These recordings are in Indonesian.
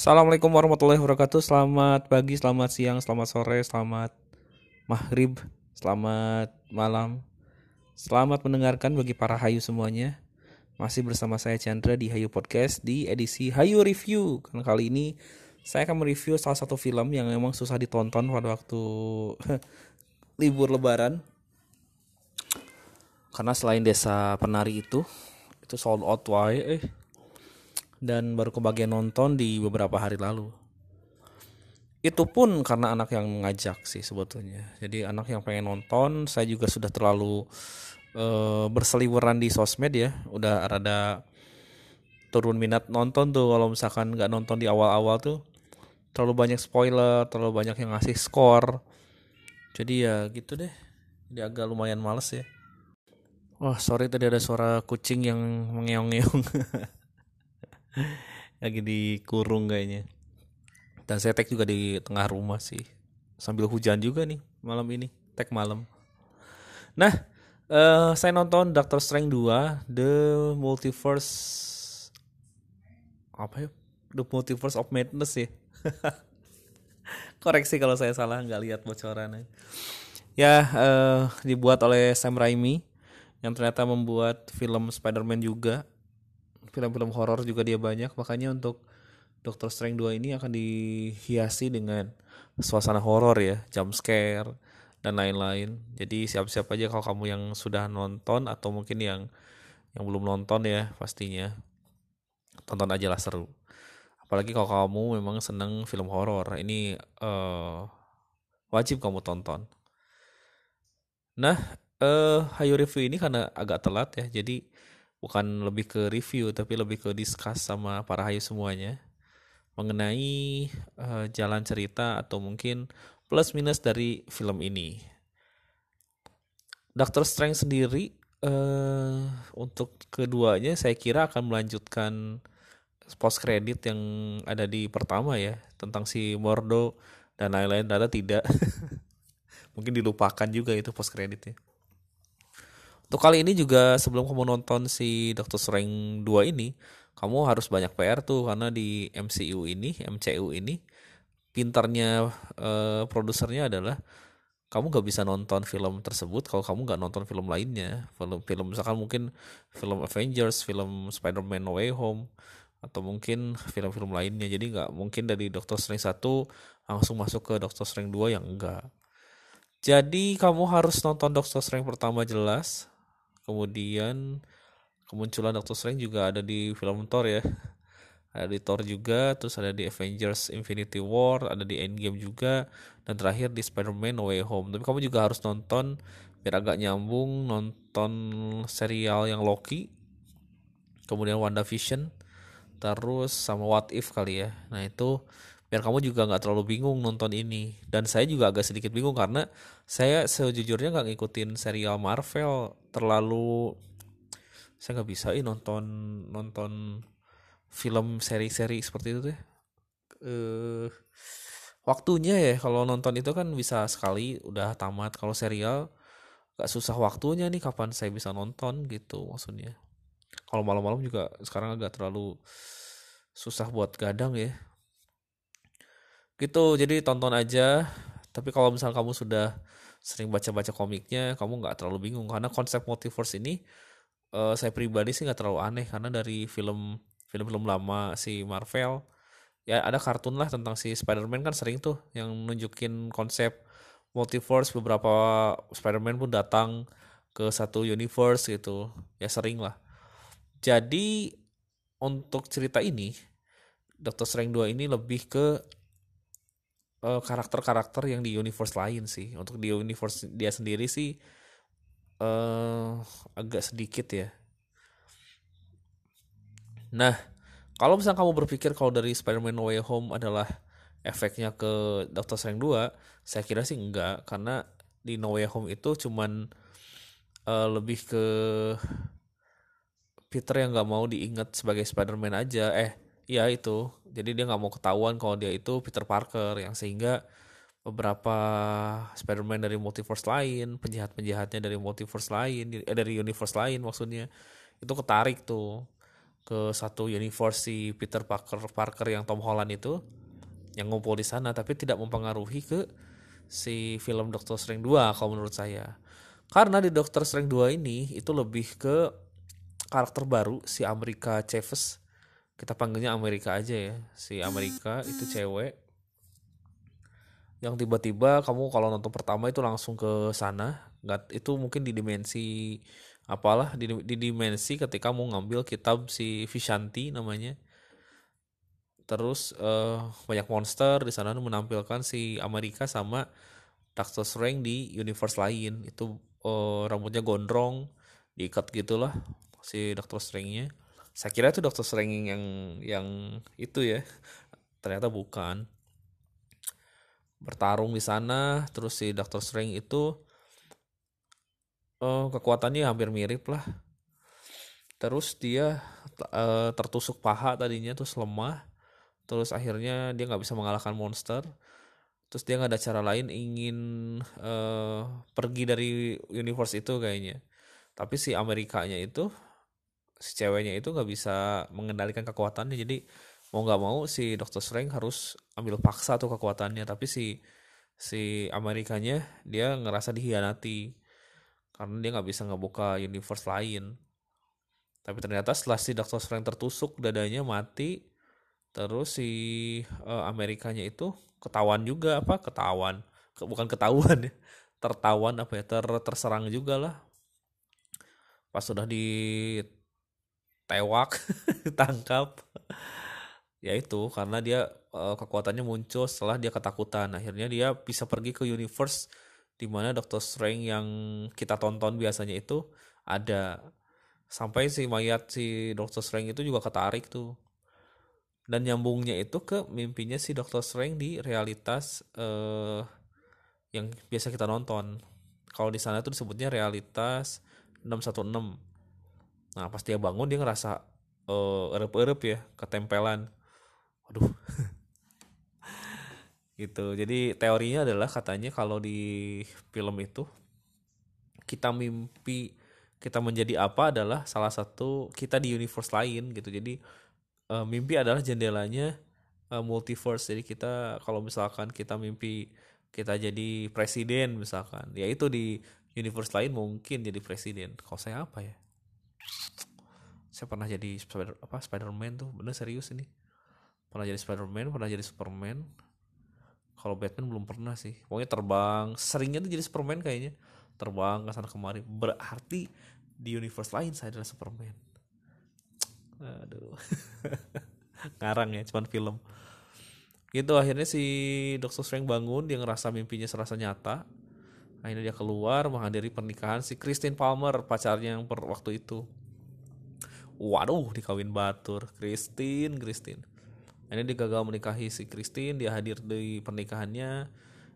Assalamualaikum warahmatullahi wabarakatuh. Selamat pagi, selamat siang, selamat sore, selamat maghrib, selamat malam. Selamat mendengarkan bagi para Hayu semuanya. Masih bersama saya Chandra di Hayu Podcast di edisi Hayu Review. Karena kali ini saya akan mereview salah satu film yang memang susah ditonton pada waktu libur lebaran. Karena selain Desa Penari itu, itu sold out wae eh dan baru kebagian nonton di beberapa hari lalu. Itu pun karena anak yang mengajak sih sebetulnya. Jadi anak yang pengen nonton, saya juga sudah terlalu uh, berseliweran di sosmed ya, udah rada turun minat nonton tuh kalau misalkan nggak nonton di awal-awal tuh terlalu banyak spoiler, terlalu banyak yang ngasih skor. Jadi ya gitu deh. Jadi agak lumayan males ya. Wah, oh, sorry tadi ada suara kucing yang mengeong-ngeong. lagi dikurung kayaknya. Dan saya tag juga di tengah rumah sih. Sambil hujan juga nih malam ini tag malam. Nah uh, saya nonton Doctor Strange 2 The Multiverse apa ya? The Multiverse of Madness ya. Koreksi kalau saya salah nggak lihat bocorannya. Ya uh, dibuat oleh Sam Raimi yang ternyata membuat film Spider-Man juga film-film horor juga dia banyak. Makanya untuk Doctor Strange 2 ini akan dihiasi dengan suasana horor ya jump scare dan lain-lain. Jadi siap-siap aja kalau kamu yang sudah nonton atau mungkin yang yang belum nonton ya pastinya. Tonton aja lah seru. Apalagi kalau kamu memang seneng film horor. Ini uh, wajib kamu tonton. Nah uh, Hayu review ini karena agak telat ya. Jadi bukan lebih ke review tapi lebih ke discuss sama para hayu semuanya mengenai uh, jalan cerita atau mungkin plus minus dari film ini. Doctor Strange sendiri uh, untuk keduanya saya kira akan melanjutkan post credit yang ada di pertama ya tentang si Mordo dan lain-lain ternyata tidak. Mungkin dilupakan juga itu post creditnya. Untuk kali ini juga sebelum kamu nonton si Doctor Strange 2 ini, kamu harus banyak PR tuh karena di MCU ini, MCU ini pintarnya uh, produsernya adalah kamu gak bisa nonton film tersebut kalau kamu gak nonton film lainnya. Film film misalkan mungkin film Avengers film Spider-Man No Way Home atau mungkin film-film lainnya. Jadi nggak mungkin dari Doctor Strange 1 langsung masuk ke Doctor Strange 2 yang enggak jadi kamu harus nonton Doctor Strange pertama jelas kemudian kemunculan Doctor Strange juga ada di film Thor ya. Ada di Thor juga terus ada di Avengers Infinity War ada di Endgame juga dan terakhir di Spider-Man No Way Home. Tapi kamu juga harus nonton biar agak nyambung nonton serial yang Loki kemudian WandaVision terus sama What If kali ya. Nah itu biar kamu juga nggak terlalu bingung nonton ini. Dan saya juga agak sedikit bingung karena saya sejujurnya nggak ngikutin serial Marvel terlalu saya nggak bisa ini nonton nonton film seri-seri seperti itu tuh eh waktunya ya kalau nonton itu kan bisa sekali udah tamat. Kalau serial gak susah waktunya nih kapan saya bisa nonton gitu maksudnya. Kalau malam-malam juga sekarang agak terlalu susah buat gadang ya gitu jadi tonton aja. Tapi kalau misal kamu sudah sering baca-baca komiknya kamu nggak terlalu bingung. Karena konsep multiverse ini uh, saya pribadi sih nggak terlalu aneh. Karena dari film film-film lama si Marvel ya ada kartun lah tentang si Spider-Man kan sering tuh yang nunjukin konsep multiverse beberapa Spider-Man pun datang ke satu universe gitu. Ya sering lah. Jadi untuk cerita ini Doctor Strange 2 ini lebih ke karakter karakter-karakter yang di universe lain sih. Untuk di universe dia sendiri sih uh, agak sedikit ya. Nah, kalau misalnya kamu berpikir kalau dari Spider-Man No Way Home adalah efeknya ke Doctor Strange 2, saya kira sih enggak karena di No Way Home itu cuman uh, lebih ke Peter yang nggak mau diingat sebagai Spider-Man aja. Eh, Iya itu. Jadi dia nggak mau ketahuan kalau dia itu Peter Parker yang sehingga beberapa Spider-Man dari multiverse lain, penjahat-penjahatnya dari multiverse lain, eh, dari universe lain maksudnya itu ketarik tuh. ke satu universe si Peter Parker Parker yang Tom Holland itu yang ngumpul di sana tapi tidak mempengaruhi ke si film Doctor Strange 2 kalau menurut saya. Karena di Doctor Strange 2 ini itu lebih ke karakter baru si Amerika Chavez. Kita panggilnya Amerika aja ya. Si Amerika itu cewek. Yang tiba-tiba kamu kalau nonton pertama itu langsung ke sana. Nggak itu mungkin di dimensi apalah di, di dimensi ketika mau ngambil kitab si Vishanti namanya. Terus uh, banyak monster di sana menampilkan si Amerika sama Doctor Strange di universe lain. Itu uh, rambutnya gondrong diikat gitulah si Doctor Strange-nya saya kira itu Doctor Strange yang yang itu ya. Ternyata bukan. Bertarung di sana terus si Doctor Strange itu uh, kekuatannya hampir mirip lah. Terus dia uh, tertusuk paha tadinya terus lemah. Terus akhirnya dia nggak bisa mengalahkan monster. Terus dia nggak ada cara lain ingin uh, pergi dari universe itu kayaknya. Tapi si Amerikanya itu si ceweknya itu nggak bisa mengendalikan kekuatannya. Jadi mau nggak mau si Doctor Strange harus ambil paksa tuh kekuatannya. Tapi si si Amerikanya dia ngerasa dihianati. Karena dia nggak bisa ngebuka universe lain. Tapi ternyata setelah si Doctor Strange tertusuk dadanya mati terus si uh, Amerikanya itu ketahuan juga apa ketahuan. Bukan ketahuan ya tertawan apa ya ter terserang juga lah. Pas sudah ditewak tangkap ya itu karena dia uh, kekuatannya muncul setelah dia ketakutan. Akhirnya dia bisa pergi ke universe di mana Doctor Strange yang kita tonton biasanya itu ada. Sampai si mayat si Doctor Strange itu juga ketarik tuh. Dan nyambungnya itu ke mimpinya si Doctor Strange di realitas uh, yang biasa kita nonton. Kalau di sana tuh disebutnya realitas 616 nah pas dia bangun dia ngerasa uh, erep-erep ya ketempelan. Aduh gitu. Jadi teorinya adalah katanya kalau di film itu kita mimpi kita menjadi apa adalah salah satu kita di universe lain gitu. Jadi uh, mimpi adalah jendelanya uh, multiverse. Jadi kita kalau misalkan kita mimpi kita jadi presiden misalkan ya itu di universe lain mungkin jadi presiden. Kalau saya apa ya saya pernah jadi spider apa Spiderman tuh. Bener serius ini. Pernah jadi Spider-Man pernah jadi Superman. Kalau Batman belum pernah sih. Pokoknya terbang. Seringnya tuh jadi Superman kayaknya. Terbang ke sana kemari. Berarti di universe lain saya adalah Superman. Aduh. Ngarang ya cuman film. Gitu akhirnya si Doctor Strange bangun dia ngerasa mimpinya serasa nyata. Akhirnya dia keluar menghadiri pernikahan si Christine Palmer pacarnya yang per waktu itu waduh dikawin batur. Christine Christine. Ini dia gagal menikahi si Christine dia hadir di pernikahannya.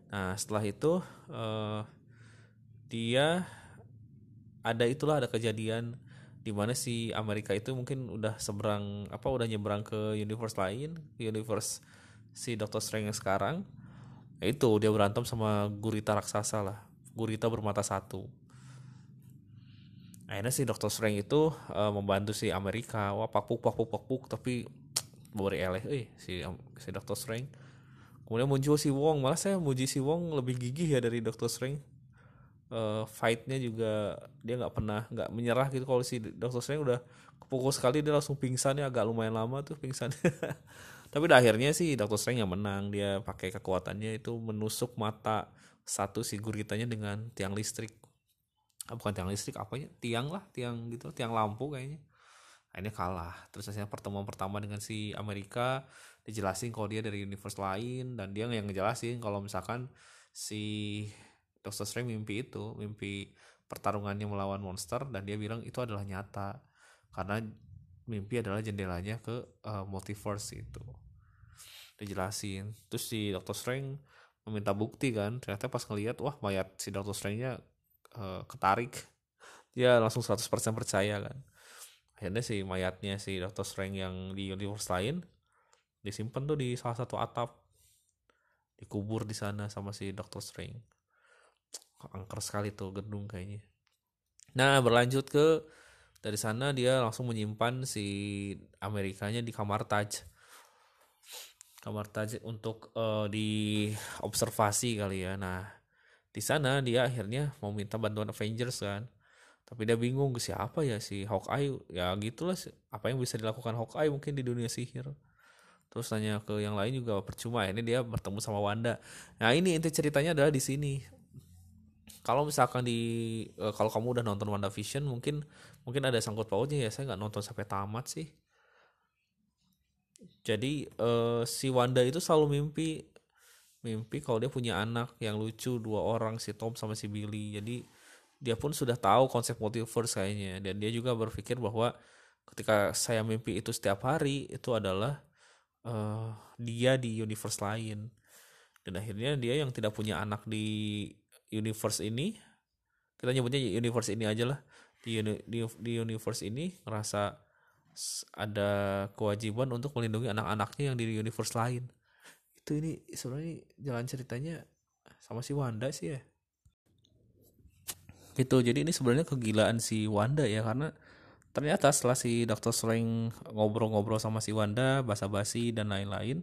Nah setelah itu uh, dia ada itulah ada kejadian di mana si Amerika itu mungkin udah seberang apa udah nyebrang ke universe lain universe si Doctor Strange yang sekarang. Ya itu dia berantem sama gurita raksasa lah. Gurita bermata satu akhirnya si Doctor Strange itu uh, membantu si Amerika. Wah pakpuk pakpuk pakpuk tapi bori eleh. Eh si si Doctor Strange. Kemudian muncul si Wong. Malah saya muji si Wong lebih gigih ya dari Doctor Strange. Uh, fightnya juga dia nggak pernah nggak menyerah gitu. Kalau si Doctor Strange udah kepukul sekali dia langsung pingsan ya. Agak lumayan lama tuh pingsan tapi dah akhirnya sih Doctor Strange yang menang. Dia pakai kekuatannya itu menusuk mata satu si guritanya dengan tiang listrik ah, bukan tiang listrik apa ya tiang lah tiang gitu tiang lampu kayaknya. Akhirnya kalah. Terus akhirnya pertemuan pertama dengan si Amerika dijelasin kalau dia dari universe lain dan dia yang ngejelasin kalau misalkan si Doctor Strange mimpi itu mimpi pertarungannya melawan monster dan dia bilang itu adalah nyata. Karena mimpi adalah jendelanya ke uh, multiverse itu. Dijelasin. Terus si Doctor Strange meminta bukti kan ternyata pas ngeliat wah mayat si Doctor Strange-nya uh, ketarik dia langsung 100% percaya kan. Akhirnya si mayatnya si Doctor Strange yang di universe lain disimpan tuh di salah satu atap dikubur di sana sama si Doctor Strange. Angker sekali tuh gedung kayaknya. Nah berlanjut ke dari sana dia langsung menyimpan si Amerikanya di kamar Taj. Kamar Taj untuk uh, di observasi kali ya. Nah di sana dia akhirnya mau minta bantuan Avengers kan. Tapi dia bingung siapa ya si Hawkeye? Ya gitulah apa yang bisa dilakukan Hawkeye mungkin di dunia sihir. Terus tanya ke yang lain juga percuma ini dia bertemu sama Wanda. Nah ini inti ceritanya adalah di sini. Kalau misalkan di uh, kalau kamu udah nonton Wanda Vision mungkin mungkin ada sangkut pautnya ya saya nggak nonton sampai tamat sih. Jadi uh, si Wanda itu selalu mimpi mimpi kalau dia punya anak yang lucu dua orang si Tom sama si Billy. Jadi dia pun sudah tahu konsep multiverse kayaknya. Dan dia juga berpikir bahwa ketika saya mimpi itu setiap hari itu adalah uh, dia di universe lain. Dan akhirnya dia yang tidak punya anak di universe ini kita nyebutnya universe ini aja lah. Di uni, di, di universe ini ngerasa ada kewajiban untuk melindungi anak-anaknya yang di universe lain itu ini sebenarnya jalan ceritanya sama si Wanda sih ya gitu jadi ini sebenarnya kegilaan si Wanda ya karena ternyata setelah si Dr. Strange ngobrol-ngobrol sama si Wanda basa-basi dan lain-lain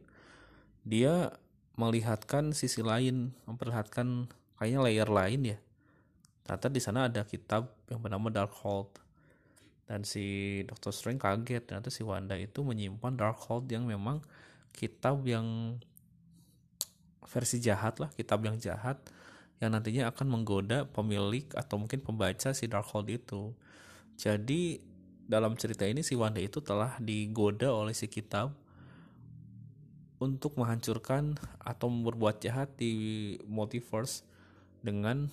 dia melihatkan sisi lain memperlihatkan kayaknya layer lain ya ternyata di sana ada kitab yang bernama Darkhold dan si Dr. Strange kaget ternyata si Wanda itu menyimpan Darkhold yang memang kitab yang versi jahat lah kitab yang jahat yang nantinya akan menggoda pemilik atau mungkin pembaca si Darkhold itu jadi dalam cerita ini si Wanda itu telah digoda oleh si kitab untuk menghancurkan atau berbuat jahat di multiverse dengan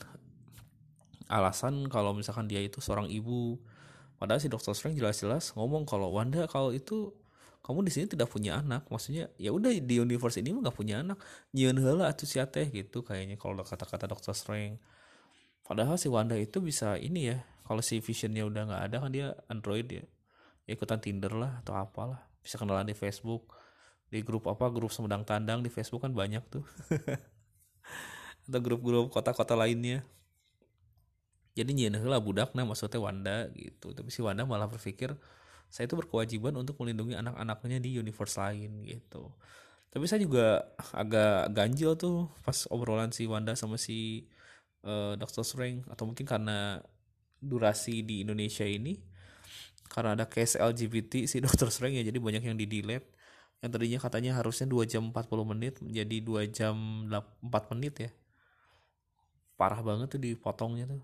alasan kalau misalkan dia itu seorang ibu padahal si Dr. Strange jelas-jelas ngomong kalau Wanda kalau itu kamu di sini tidak punya anak. Maksudnya ya udah di universe ini nggak punya anak. Nyian hela atau si teh gitu kayaknya kalau kata-kata Doctor Strange padahal si Wanda itu bisa ini ya kalau si Visionnya udah nggak ada kan dia Android ya. ya ikutan Tinder lah atau apalah. Bisa kenalan di Facebook. Di grup apa grup semedang tandang di Facebook kan banyak tuh. Atau grup-grup kota-kota lainnya. Jadi nyian lah budak nah maksudnya Wanda gitu. Tapi si Wanda malah berpikir saya itu berkewajiban untuk melindungi anak-anaknya di universe lain gitu tapi saya juga agak ganjil tuh pas obrolan si Wanda sama si uh, eh, Dr. Strange atau mungkin karena durasi di Indonesia ini karena ada case LGBT si Dr. Strange ya jadi banyak yang di delete yang tadinya katanya harusnya 2 jam 40 menit menjadi 2 jam 4 menit ya parah banget tuh dipotongnya tuh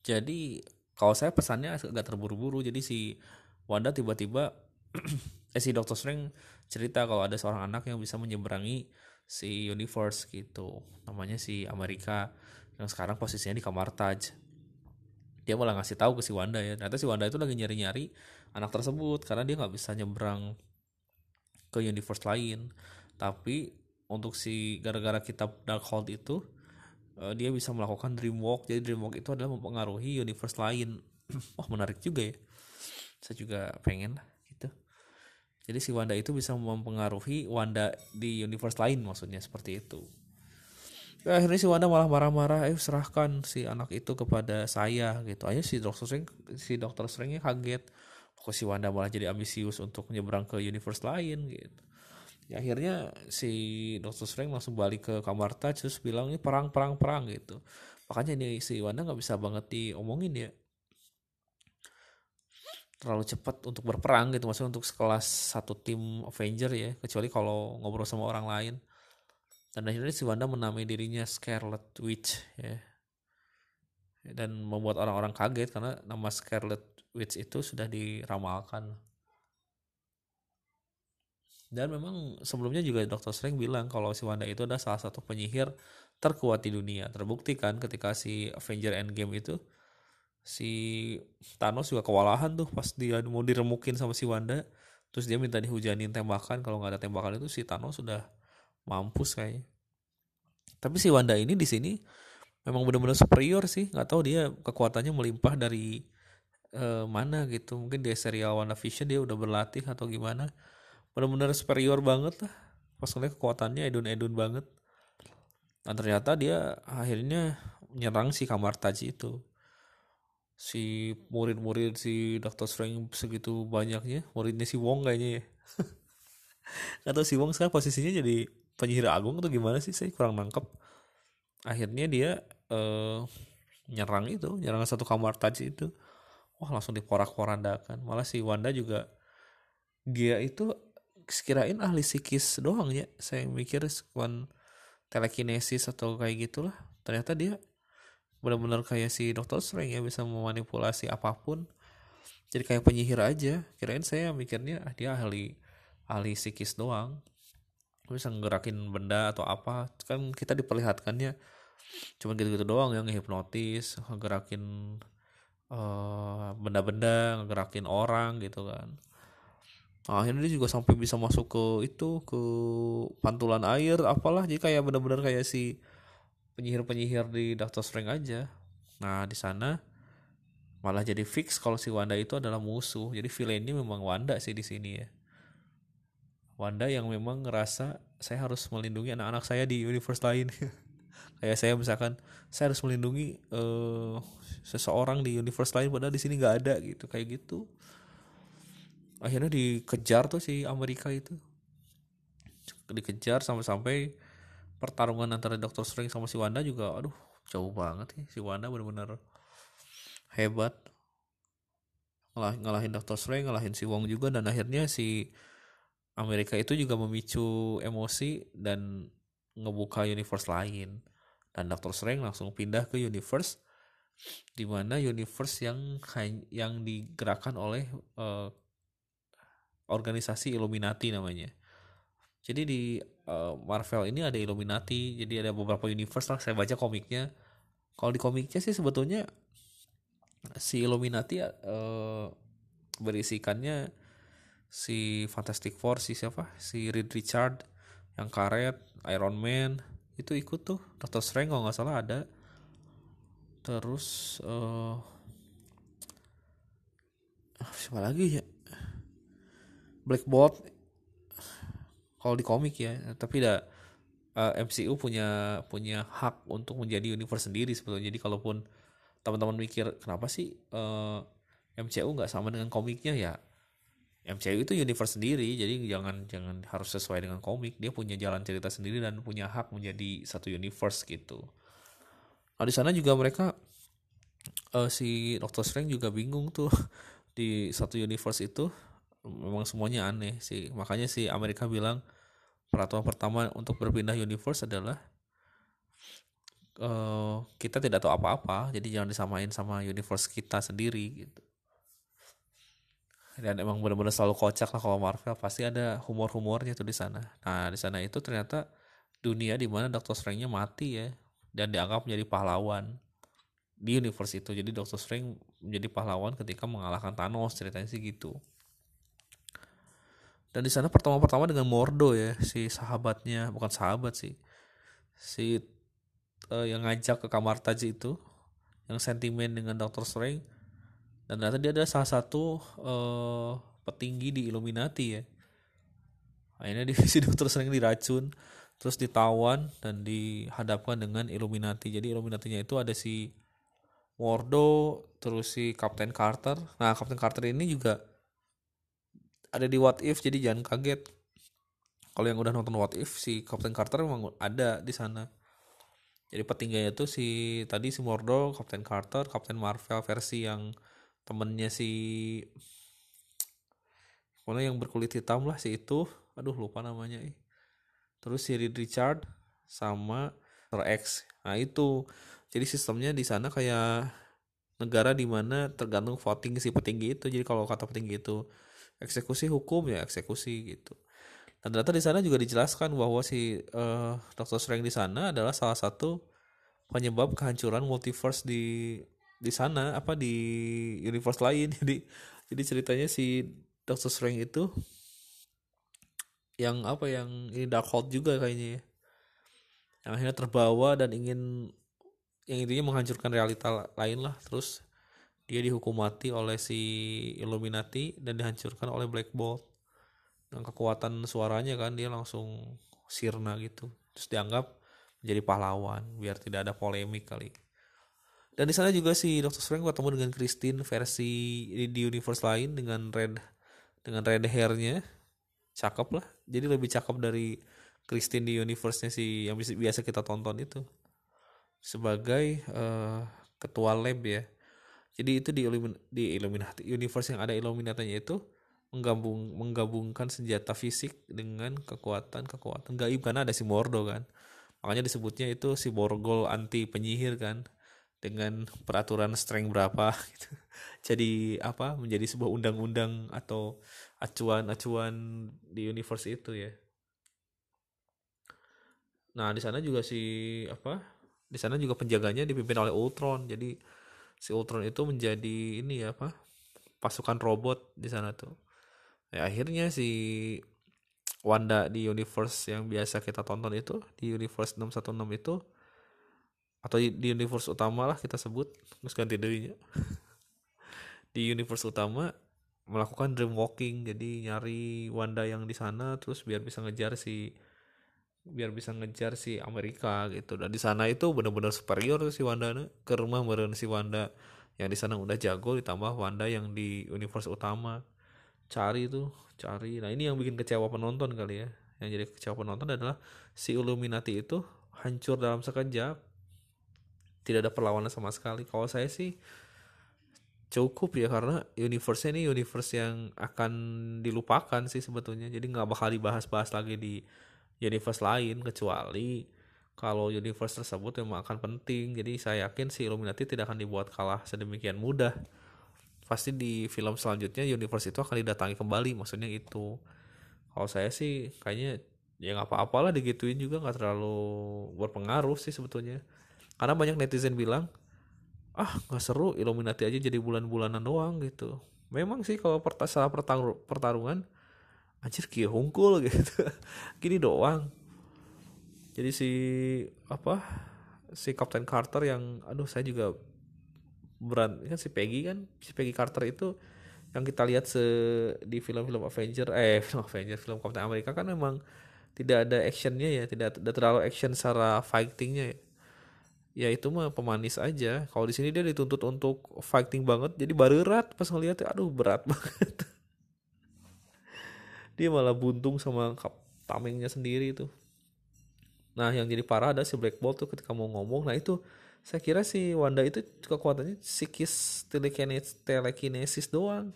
jadi kalau saya pesannya agak terburu-buru jadi si Wanda tiba-tiba eh si Doctor Strange cerita kalau ada seorang anak yang bisa menyeberangi si universe gitu. Namanya si Amerika yang sekarang posisinya di kamar Taj. Dia malah ngasih tahu ke si Wanda ya. Ternyata si Wanda itu lagi nyari-nyari anak tersebut karena dia nggak bisa nyebrang ke universe lain. Tapi untuk si gara-gara kitab Darkhold itu uh, dia bisa melakukan dream walk jadi dream walk itu adalah mempengaruhi universe lain. Wah menarik juga ya saya juga pengen lah gitu. Jadi si Wanda itu bisa mempengaruhi Wanda di universe lain maksudnya seperti itu. Ya, akhirnya si Wanda malah marah-marah eh serahkan si anak itu kepada saya gitu. Aja si dokter Strange si dokter Strange kaget. Kok si Wanda malah jadi ambisius untuk menyeberang ke universe lain gitu. Ya akhirnya si dokter Strange langsung balik ke kamar Taj terus bilang ini perang perang perang gitu. Makanya ini si Wanda nggak bisa banget diomongin ya terlalu cepat untuk berperang gitu maksudnya untuk sekelas satu tim Avenger ya kecuali kalau ngobrol sama orang lain. Dan akhirnya si Wanda menamai dirinya Scarlet Witch ya. Dan membuat orang-orang kaget karena nama Scarlet Witch itu sudah diramalkan. Dan memang sebelumnya juga Dr. Strange bilang kalau si Wanda itu adalah salah satu penyihir terkuat di dunia. Terbuktikan ketika si Avenger Endgame itu si Thanos juga kewalahan tuh pas dia mau diremukin sama si Wanda. Terus dia minta dihujanin tembakan kalau nggak ada tembakan itu si Thanos sudah mampus kayaknya. Tapi si Wanda ini di sini memang benar-benar superior sih. Nggak tahu dia kekuatannya melimpah dari uh, mana gitu. Mungkin di serial Wanda Vision dia udah berlatih atau gimana. Benar-benar superior banget lah. Pas ngeliat kekuatannya edun-edun banget. Dan ternyata dia akhirnya menyerang si kamar taji itu si murid-murid si Doctor Strange segitu banyaknya muridnya si Wong kayaknya ya. Atau si Wong sekarang posisinya jadi penyihir agung atau gimana sih? Saya kurang nangkep. Akhirnya dia uh, nyerang itu nyerang satu kamar tadi itu. Wah langsung diporak-porandakan. Malah si Wanda juga dia itu sekirain ahli psikis doang ya. Saya mikir cuman telekinesis atau kayak gitulah. Ternyata dia benar-benar kayak si Doctor Strange ya bisa memanipulasi apa pun. Jadi kayak penyihir aja. Kirain saya mikirnya ah, dia ahli ahli psikis doang. Bisa ngerakin benda atau apa. Kan kita diperlihatkannya cuma gitu-gitu doang yang hipnotis ngerakin uh, benda-benda ngerakin orang gitu kan. Nah, akhirnya dia juga sampai bisa masuk ke itu ke pantulan air apalah. Jadi kayak benar-benar kayak si penyihir-penyihir di Doctor Strange aja. Nah, di sana malah jadi fix kalau si Wanda itu adalah musuh. Jadi villainnya memang Wanda sih di sini ya. Wanda yang memang ngerasa saya harus melindungi anak-anak saya di universe lain. Kayak saya misalkan saya harus melindungi uh, seseorang di universe lain padahal di sini nggak ada gitu kayak gitu. Akhirnya dikejar tuh si Amerika itu. Dikejar sampai-sampai pertarungan antara Doctor Strange sama si Wanda juga aduh jauh banget ya si Wanda benar-benar hebat. Ngalah ngalahin Doctor Strange ngalahin si Wong juga dan akhirnya si Amerika itu juga memicu emosi dan ngebuka universe lain. Dan Doctor Strange langsung pindah ke universe di mana universe yang yang digerakkan oleh uh, organisasi Illuminati namanya. Jadi di uh, Marvel ini ada Illuminati, jadi ada beberapa universe lah. Saya baca komiknya. Kalau di komiknya sih sebetulnya si Illuminati uh, berisikannya si Fantastic Four si siapa? Si Reed Richard yang karet, Iron Man itu ikut tuh. Doctor Strange kalau nggak salah ada. Terus uh, siapa lagi ya? Black Bolt kalau di komik ya tapi dah uh, MCU punya punya hak untuk menjadi universe sendiri sebetulnya. Jadi kalaupun teman-teman mikir kenapa sih uh, eh, MCU nggak sama dengan komiknya? Ya MCU itu universe sendiri. Jadi jangan jangan harus sesuai dengan komik. Dia punya jalan cerita sendiri dan punya hak menjadi satu universe gitu. Nah di sana juga mereka uh, si Doctor Strange juga bingung tuh di satu universe itu. Memang semuanya aneh sih. Makanya si Amerika bilang peraturan pertama untuk berpindah universe adalah uh, kita tidak tahu apa-apa jadi jangan disamain sama universe kita sendiri gitu. Dan emang benar-benar selalu kocak lah kalau Marvel pasti ada humor-humornya tuh di sana. Nah di sana itu ternyata dunia di mana Doctor Strange-nya mati ya dan dianggap menjadi pahlawan di universe itu. Jadi Doctor Strange menjadi pahlawan ketika mengalahkan Thanos ceritanya sih gitu dan di sana pertama-pertama dengan Mordo ya si sahabatnya. Bukan sahabat sih. Si uh, yang ngajak ke kamar Taji itu yang sentimen dengan Doctor Strange. Dan ternyata dia adalah salah satu uh, petinggi di Illuminati ya. Akhirnya di si Doctor Strange diracun terus ditawan dan dihadapkan dengan Illuminati. Jadi Illuminatinya itu ada si Mordo terus si Captain Carter. Nah Captain Carter ini juga ada di What If jadi jangan kaget. Kalau yang udah nonton What If si Captain Carter memang ada di sana. Jadi petingginya itu si tadi si Mordo Captain Carter Captain Marvel versi yang temennya si mana yang berkulit hitam lah si itu. Aduh lupa namanya terus si Reed Richard sama Sir X. Nah itu. Jadi sistemnya di sana kayak negara di mana tergantung voting si petinggi itu. Jadi kalau kata petinggi itu eksekusi hukum ya eksekusi gitu. Dan ternyata di sana juga dijelaskan bahwa si uh, Doctor Strange di sana adalah salah satu penyebab kehancuran multiverse di di sana apa di universe lain. Jadi jadi ceritanya si Doctor Strange itu yang apa yang ini Darkhold juga kayaknya ya. Yang akhirnya terbawa dan ingin yang intinya menghancurkan realita lain lah terus dia dihukum mati oleh si Illuminati dan dihancurkan oleh Black Bolt. Dengan kekuatan suaranya kan dia langsung sirna gitu. Terus dianggap menjadi pahlawan biar tidak ada polemik kali. Dan di sana juga si Doctor Strange ketemu dengan Christine versi di, di universe lain dengan red dengan red hairnya. Cakep lah. Jadi lebih cakep dari Christine di universe-nya si yang biasa kita tonton itu. Sebagai uh, ketua lab ya jadi itu di Illumin di Illuminati universe yang ada Illuminati-nya itu menggabung menggabungkan senjata fisik dengan kekuatan kekuatan gaib karena ada si Mordo kan. Makanya disebutnya itu si Borgol anti penyihir kan dengan peraturan strength berapa gitu. Jadi apa menjadi sebuah undang-undang atau acuan-acuan di universe itu ya. Nah di sana juga si apa di sana juga penjaganya dipimpin oleh Ultron. Jadi si Ultron itu menjadi ini ya apa pasukan robot di sana tuh. Ya akhirnya si Wanda di universe yang biasa kita tonton itu di universe 616 itu atau di universe utama lah kita sebut terus ganti dirinya. Di universe utama melakukan dream walking jadi nyari Wanda yang di sana terus biar bisa ngejar si biar bisa ngejar si Amerika gitu. Dan di sana itu benar-benar superior si Wanda ke rumah meren si Wanda. Yang di sana udah jago ditambah Wanda yang di universe utama. Cari tuh cari. Nah ini yang bikin kecewa penonton kali ya. Yang jadi kecewa penonton adalah si Illuminati itu hancur dalam sekejap. Tidak ada perlawanan sama sekali. Kalau saya sih cukup ya karena universe ini universe yang akan dilupakan sih sebetulnya. Jadi nggak bakal dibahas-bahas lagi di universe lain kecuali kalau universe tersebut memang akan penting. Jadi saya yakin si Illuminati tidak akan dibuat kalah sedemikian mudah. Pasti di film selanjutnya universe itu akan didatangi kembali maksudnya itu. Kalau saya sih kayaknya ya nggak apa-apalah digituin juga nggak terlalu berpengaruh sih sebetulnya. Karena banyak netizen bilang ah nggak seru Illuminati aja jadi bulan-bulanan doang gitu. Memang sih kalau pertarungan anjir kia hungkul gitu. Gini doang. Jadi si apa si Captain Carter yang aduh saya juga berat. Kan si Peggy kan? Si Peggy Carter itu yang kita lihat se di film-film Avenger eh film Avenger film Captain America kan memang tidak ada actionnya ya tidak ada terlalu action secara fightingnya ya. Ya itu mah pemanis aja. Kalau di sini dia dituntut untuk fighting banget jadi berat pas ngeliat aduh berat banget dia malah buntung sama tamengnya sendiri itu nah yang jadi parah ada si Black Bolt tuh ketika mau ngomong nah itu saya kira si Wanda itu kekuatannya psikis telekinesis, telekinesis doang.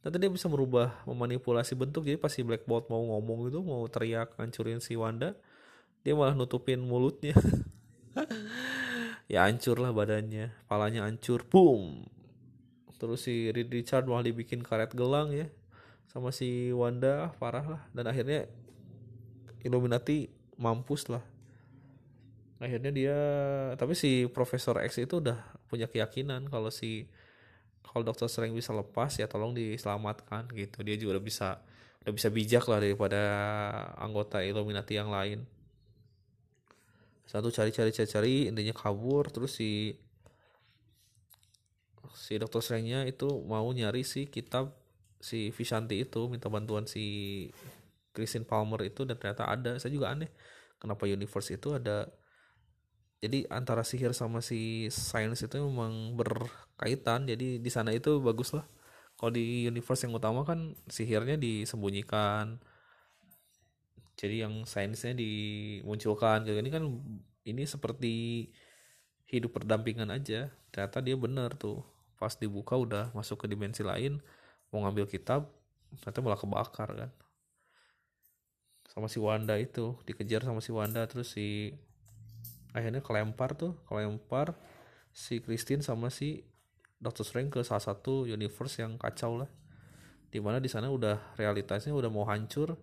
Nanti dia bisa merubah memanipulasi bentuk. Jadi pas si Black Bolt mau ngomong itu mau teriak ngancurin si Wanda dia malah nutupin mulutnya. Ya hancur lah badannya palanya hancur boom. Terus si Richard malah dibikin karet gelang ya sama si Wanda parah lah. Dan akhirnya Illuminati mampus lah. Akhirnya dia tapi si Profesor X itu udah punya keyakinan kalau si kalau Dokter Strange bisa lepas ya tolong diselamatkan gitu. Dia juga udah bisa udah bisa bijak lah daripada anggota Illuminati yang lain. Satu cari cari cari cari intinya kabur. Terus si si dokter Strange-nya itu mau nyari si kitab si Vishanti itu minta bantuan si Christine Palmer itu dan ternyata ada. Saya juga aneh kenapa universe itu ada. Jadi antara sihir sama si science itu memang berkaitan. Jadi di sana itu bagus lah. Kalau di universe yang utama kan sihirnya disembunyikan. Jadi yang sainsnya dimunculkan. Gitu ini kan ini seperti hidup berdampingan aja. Ternyata dia benar tuh. Pas dibuka udah masuk ke dimensi lain mau ngambil kitab ternyata malah kebakar kan. Sama si Wanda itu dikejar sama si Wanda terus si akhirnya kelempar tuh kelempar si Christine sama si Doctor Strange ke salah satu universe yang kacau lah. Di mana di sana udah realitasnya udah mau hancur.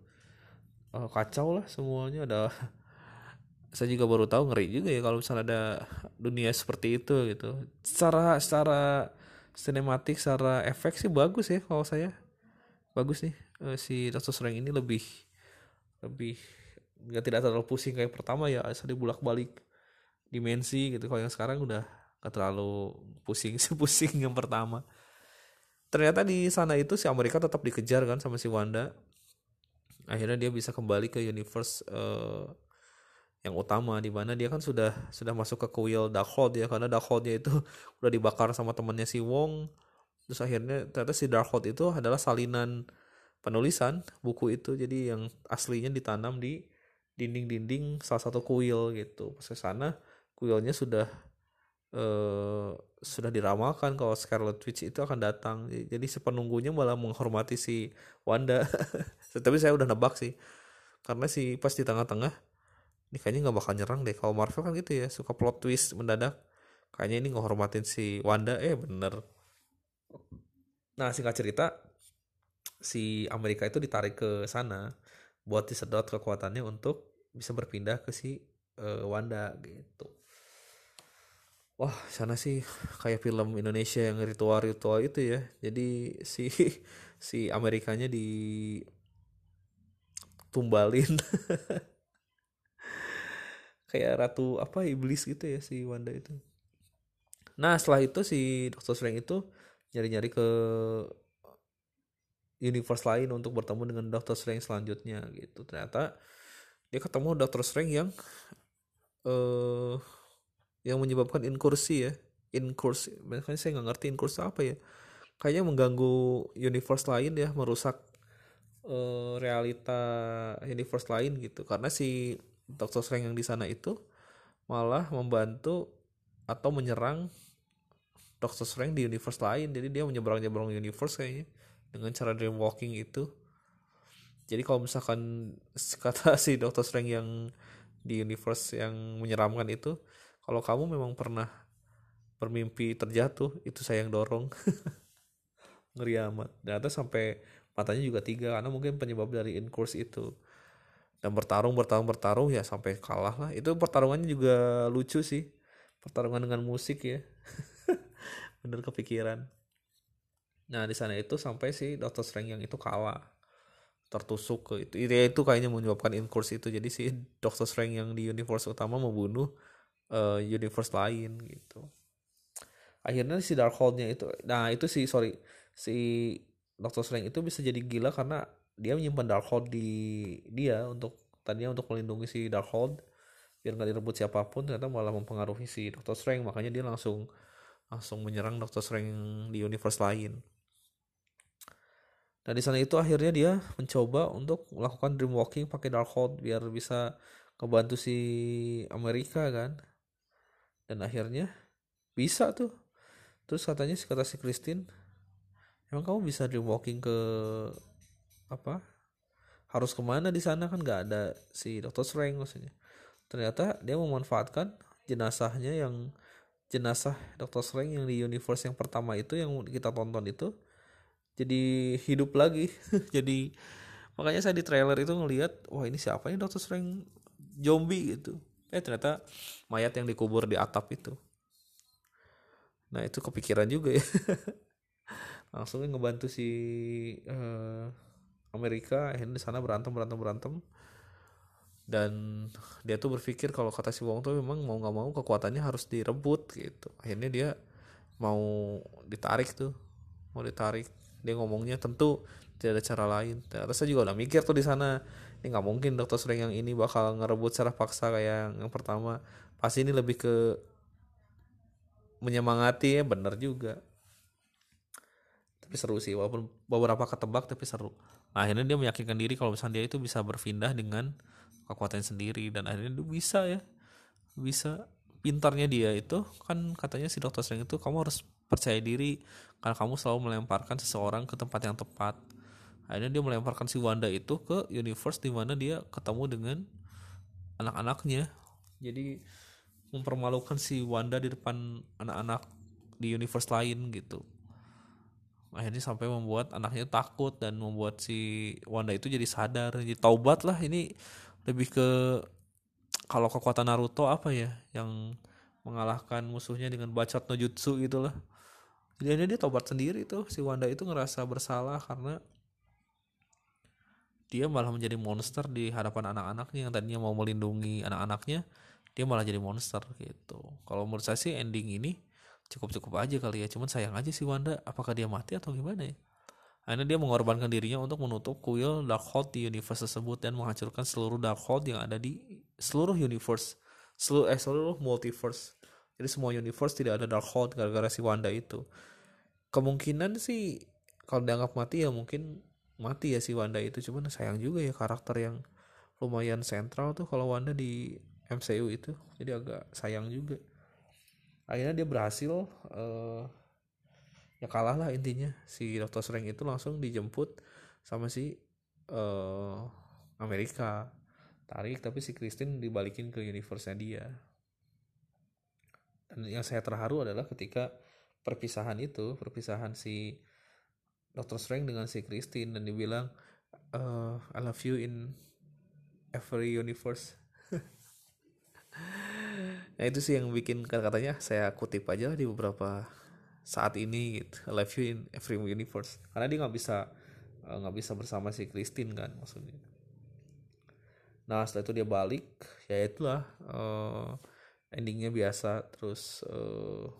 Uh, kacau lah semuanya ada saya juga baru tahu ngeri juga ya kalau misalnya ada dunia seperti itu gitu. Secara secara sinematik secara efek sih bagus ya kalau saya. Bagus nih uh, si Doctor Strange ini lebih lebih nggak tidak terlalu pusing kayak pertama ya asal bulak balik dimensi gitu. Kalau yang sekarang udah gak terlalu pusing pusing yang pertama. Ternyata di sana itu si Amerika tetap dikejar kan sama si Wanda. Akhirnya dia bisa kembali ke universe uh, yang utama di mana dia kan sudah sudah masuk ke kuil Darkhold ya karena Darkholdnya itu udah dibakar sama temannya si Wong. Terus akhirnya ternyata si Darkhold itu adalah salinan penulisan buku itu jadi yang aslinya ditanam di dinding-dinding salah satu kuil gitu. Pas sana kuilnya sudah eh, sudah diramalkan kalau Scarlet Witch itu akan datang. Jadi si penunggunya malah menghormati si Wanda. Tapi saya udah nebak sih karena si pas di tengah-tengah ini kayaknya nggak bakal nyerang deh. Kalau Marvel kan gitu ya suka plot twist mendadak. Kayaknya ini ngehormatin si Wanda. Eh bener. Nah singkat cerita si Amerika itu ditarik ke sana buat disedot kekuatannya untuk bisa berpindah ke si uh, Wanda gitu. Wah sana sih kayak film Indonesia yang ritual-ritual itu ya. Jadi si si Amerikanya di tumbalin kayak ratu apa iblis gitu ya si Wanda itu. Nah setelah itu si Doctor Strange itu nyari-nyari ke universe lain untuk bertemu dengan Doctor Strange selanjutnya gitu. Ternyata dia ketemu Doctor Strange yang uh, yang menyebabkan inkursi ya. Inkursi makanya saya nggak ngerti inkursi apa ya. Kayaknya mengganggu universe lain ya merusak uh, realita universe lain gitu. Karena si Doctor Strange yang di sana itu malah membantu atau menyerang Doctor Strange di universe lain. Jadi dia menyeberang-nyeberang universe kayaknya dengan cara dream walking itu. Jadi kalau misalkan kata si Doctor Strange yang di universe yang menyeramkan itu kalau kamu memang pernah bermimpi terjatuh itu saya yang dorong. Ngeri amat. Ternyata sampai matanya juga tiga karena mungkin penyebab dari incurse itu dan bertarung bertarung bertarung ya sampai kalah lah. Itu pertarungannya juga lucu sih. Pertarungan dengan musik ya. Bener kepikiran. Nah di sana itu sampai si Doctor Strange yang itu kalah. Tertusuk ke itu. Itu, itu kayaknya menyebabkan inkurs itu. Jadi si Doctor Strange yang di universe utama membunuh uh, universe lain gitu. Akhirnya si Darkhold-nya itu nah itu si sorry si Doctor Strange itu bisa jadi gila karena dia menyimpan Darkhold di dia untuk tadinya untuk melindungi si Darkhold biar nggak direbut siapa pun ternyata malah mempengaruhi si Doctor Strange makanya dia langsung langsung menyerang Doctor Strange di universe lain. Dan di sana itu akhirnya dia mencoba untuk melakukan dream walking pakai Darkhold biar bisa ngebantu si Amerika kan. Dan akhirnya bisa tuh. Terus katanya si kata si Christine, emang kamu bisa dream walking ke apa harus ke mana di sana kan nggak ada si Dr. Strange maksudnya ternyata dia memanfaatkan jenazahnya yang jenazah Dr. Strange yang di universe yang pertama itu yang kita tonton itu jadi hidup lagi jadi makanya saya di trailer itu ngelihat wah ini siapa ini Dr. Strange zombie gitu eh ternyata mayat yang dikubur di atap itu nah itu kepikiran juga ya langsung ngebantu si uh, Amerika akhirnya di sana berantem berantem berantem. Dan dia tuh berpikir kalau kata si Wong tuh memang mau nggak mau kekuatannya harus direbut gitu. Akhirnya dia mau ditarik tuh mau ditarik. Dia ngomongnya tentu tidak ada cara lain. Ternyata saya juga udah mikir tuh di sana ini nggak mungkin dokter Strange yang ini bakal ngerebut secara paksa kayak yang pertama. Pasti ini lebih ke menyemangati ya bener juga tapi seru sih walaupun beberapa ketebak tapi seru. Nah, akhirnya dia meyakinkan diri kalau misalnya dia itu bisa berpindah dengan kekuatan sendiri dan akhirnya dia bisa ya bisa pintarnya dia itu kan katanya si dokter Strange itu kamu harus percaya diri karena kamu selalu melemparkan seseorang ke tempat yang tepat. Akhirnya dia melemparkan si Wanda itu ke universe di mana dia ketemu dengan anak-anaknya. Jadi mempermalukan si Wanda di depan anak-anak di universe lain gitu akhirnya sampai membuat anaknya takut dan membuat si Wanda itu jadi sadar jadi taubat lah. Ini lebih ke kalau kekuatan Naruto apa ya yang mengalahkan musuhnya dengan bacot no jutsu gitulah jadi akhirnya dia taubat sendiri tuh. Si Wanda itu ngerasa bersalah karena dia malah menjadi monster di hadapan anak-anaknya. Yang tadinya mau melindungi anak-anaknya dia malah jadi monster gitu. Kalau menurut saya sih ending ini cukup-cukup aja kali ya. Cuman sayang aja si Wanda. Apakah dia mati atau gimana ya? Akhirnya dia mengorbankan dirinya untuk menutup kuil Darkhold di universe tersebut dan menghancurkan seluruh Darkhold yang ada di seluruh universe, seluruh eh seluruh multiverse. Jadi semua universe tidak ada Darkhold gara-gara si Wanda itu. Kemungkinan sih kalau dianggap mati ya mungkin mati ya si Wanda itu. Cuman sayang juga ya karakter yang lumayan sentral tuh kalau Wanda di MCU itu. Jadi agak sayang juga akhirnya dia berhasil uh, ya kalah lah intinya. Si Doctor Strange itu langsung dijemput sama si uh, Amerika. Tarik tapi si Christine dibalikin ke universe-nya dia. Dan yang saya terharu adalah ketika perpisahan itu perpisahan si Doctor Strange dengan si Christine dan dibilang uh, I love you in every universe nah itu sih yang bikin kata-katanya saya kutip aja di beberapa saat ini gitu love you in every universe karena dia nggak bisa eh, nggak bisa bersama si Christine kan maksudnya nah setelah itu dia balik ya itulah uh, endingnya biasa terus uh,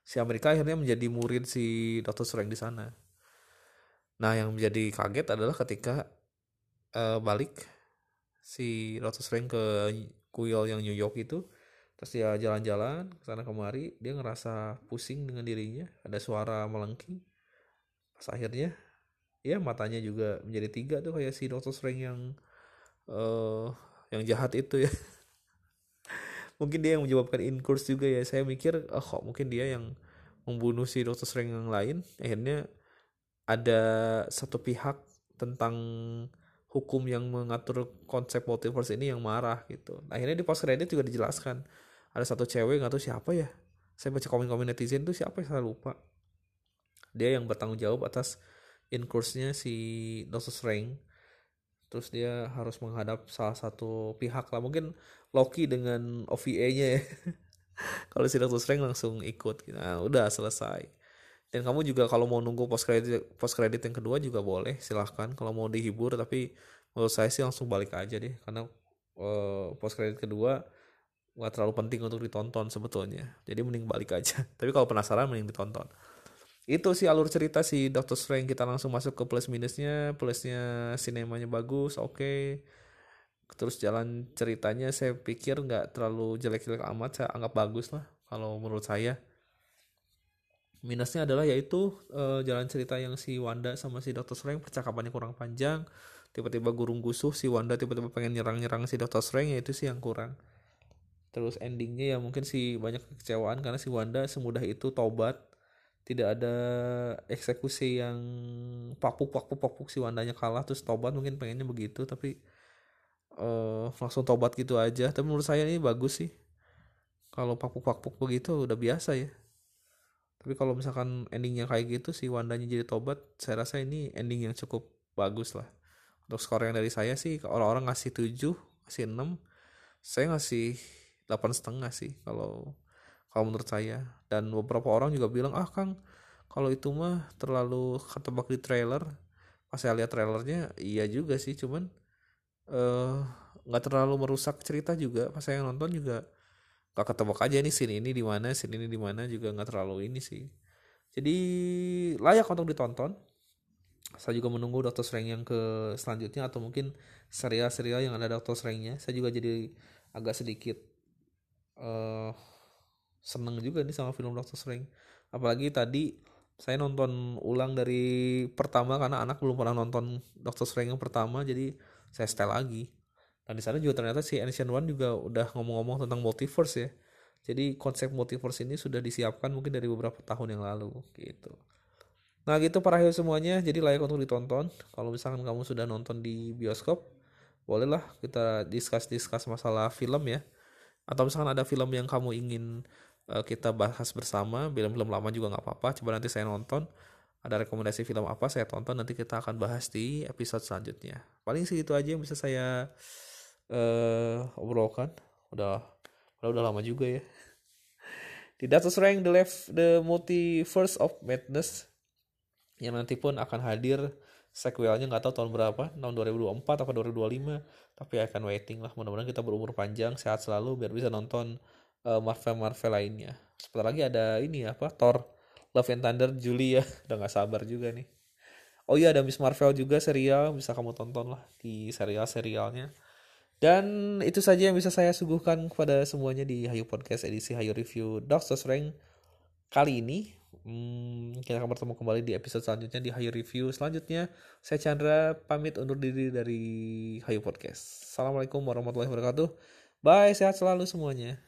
si Amerika akhirnya menjadi murid si Dr. Strange di sana nah yang menjadi kaget adalah ketika uh, balik si Dr. Strange ke kuil yang New York itu terus dia jalan-jalan ke sana kemari dia ngerasa pusing dengan dirinya ada suara melengking. Pas akhirnya ya matanya juga menjadi tiga tuh kayak si Doctor Strange yang uh, yang jahat itu ya. Mungkin dia yang menyebabkan incurse juga ya. Saya mikir oh kok mungkin dia yang membunuh si Doctor Strange yang lain? Akhirnya ada satu pihak tentang hukum yang mengatur konsep multiverse ini yang marah gitu. Akhirnya di post credit juga dijelaskan ada satu cewek nggak tahu siapa ya? Saya baca komen-komen netizen tuh siapa ya? Saya lupa. Dia yang bertanggung jawab atas inkursnya si Doctor Strange terus dia harus menghadap salah satu pihak lah. Mungkin Loki dengan OVA-nya ya. Kalau si Doctor Strange langsung ikut nah udah selesai dan kamu juga kalau mau nunggu post credit post credit yang kedua juga boleh silahkan. Kalau mau dihibur tapi menurut saya sih langsung balik aja deh. Karena uh, post credit kedua nggak terlalu penting untuk ditonton sebetulnya. Jadi mending balik aja. Tapi kalau penasaran mending ditonton. Itu sih alur cerita si Doctor Strange. Kita langsung masuk ke plus minusnya. Plusnya sinemanya bagus oke. Okay. terus jalan ceritanya saya pikir nggak terlalu jelek-jelek amat. Saya anggap bagus lah kalau menurut saya minusnya adalah yaitu uh, jalan cerita yang si Wanda sama si Doctor Strange percakapannya kurang panjang. Tiba-tiba gurung gusuh si Wanda tiba-tiba pengen nyerang-nyerang si Doctor Strange ya itu sih yang kurang. Terus endingnya ya mungkin sih banyak kekecewaan karena si Wanda semudah itu tobat tidak ada eksekusi yang papuk papuk papuk si Wandanya kalah terus tobat mungkin pengennya begitu tapi uh, langsung tobat gitu aja. Tapi menurut saya ini bagus sih. Kalau papuk papuk begitu udah biasa ya tapi kalau misalkan endingnya kayak gitu si Wandanya jadi tobat saya rasa ini ending yang cukup bagus lah. Untuk skor yang dari saya sih orang-orang ngasih 7 ngasih 6 saya ngasih delapan setengah sih kalau kalau menurut saya. Dan beberapa orang juga bilang ah kang kalau itu mah terlalu ketebak di trailer. Pas saya lihat trailernya iya juga sih cuman eh, nggak uh, terlalu merusak cerita juga. Pas saya nonton juga gak ketebak aja nih scene ini di mana scene ini di mana juga nggak terlalu ini sih. Jadi layak untuk ditonton. Saya juga menunggu Doctor Strange yang ke selanjutnya atau mungkin serial-serial yang ada Doctor Strange-nya. Saya juga jadi agak sedikit uh, seneng juga nih sama film Doctor Strange. Apalagi tadi saya nonton ulang dari pertama karena anak belum pernah nonton Doctor Strange yang pertama jadi saya setel lagi dan di sana juga ternyata si Ancient One juga udah ngomong-ngomong tentang multiverse ya. Jadi konsep multiverse ini sudah disiapkan mungkin dari beberapa tahun yang lalu gitu. Nah gitu para hero semuanya. Jadi layak untuk ditonton. Kalau misalkan kamu sudah nonton di bioskop bolehlah kita diskus-diskus masalah film ya. Atau misalkan ada film yang kamu ingin uh, kita bahas bersama film-film lama juga nggak apa-apa. Coba nanti saya nonton. Ada rekomendasi film apa saya tonton. Nanti kita akan bahas di episode selanjutnya. Paling sih itu aja yang bisa saya uh, obrolkan udah udah lama juga ya. Di Data Rank the left the multiverse of madness yang nanti pun akan hadir. Sequelnya nggak tahu tahun berapa tahun 2024 atau 2025 tapi akan waiting lah. Mudah-mudahan kita berumur panjang sehat selalu biar bisa nonton uh, Marvel Marvel lainnya. Sebentar lagi ada ini apa Thor Love and Thunder Juli ya udah nggak sabar juga nih. Oh iya ada Miss Marvel juga serial. Bisa kamu tonton lah di serial-serialnya dan itu saja yang bisa saya suguhkan kepada semuanya di Hayu Podcast edisi Hayu Review Doctor Strange kali ini. Hmm, kita akan bertemu kembali di episode selanjutnya di Hayu Review. Selanjutnya, saya Chandra pamit undur diri dari Hayu Podcast. Assalamualaikum warahmatullahi wabarakatuh. Bye, sehat selalu semuanya.